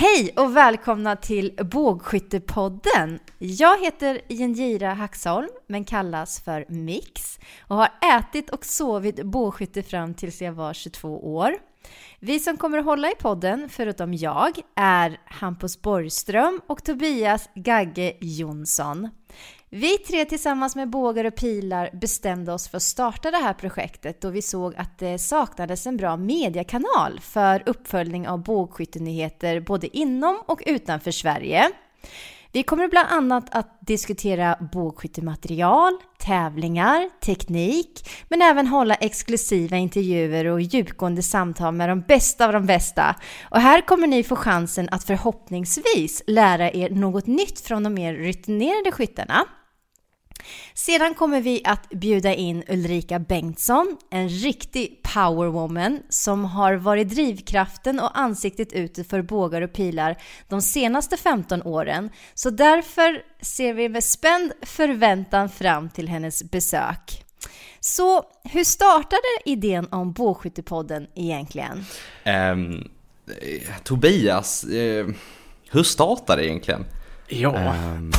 Hej och välkomna till Bågskyttepodden! Jag heter Jenjira Haxholm, men kallas för Mix och har ätit och sovit bågskytte fram tills jag var 22 år. Vi som kommer att hålla i podden, förutom jag, är Hampus Borgström och Tobias Gagge Jonsson. Vi tre tillsammans med bågar och pilar bestämde oss för att starta det här projektet då vi såg att det saknades en bra mediekanal för uppföljning av bågskyttenyheter både inom och utanför Sverige. Vi kommer bland annat att diskutera bågskyttematerial, tävlingar, teknik, men även hålla exklusiva intervjuer och djupgående samtal med de bästa av de bästa. Och här kommer ni få chansen att förhoppningsvis lära er något nytt från de mer rutinerade skyttarna. Sedan kommer vi att bjuda in Ulrika Bengtsson, en riktig powerwoman som har varit drivkraften och ansiktet ute för bågar och pilar de senaste 15 åren. Så därför ser vi med spänd förväntan fram till hennes besök. Så hur startade idén om Bågskyttepodden egentligen? Um, Tobias, uh, hur startade det egentligen? Ja. Um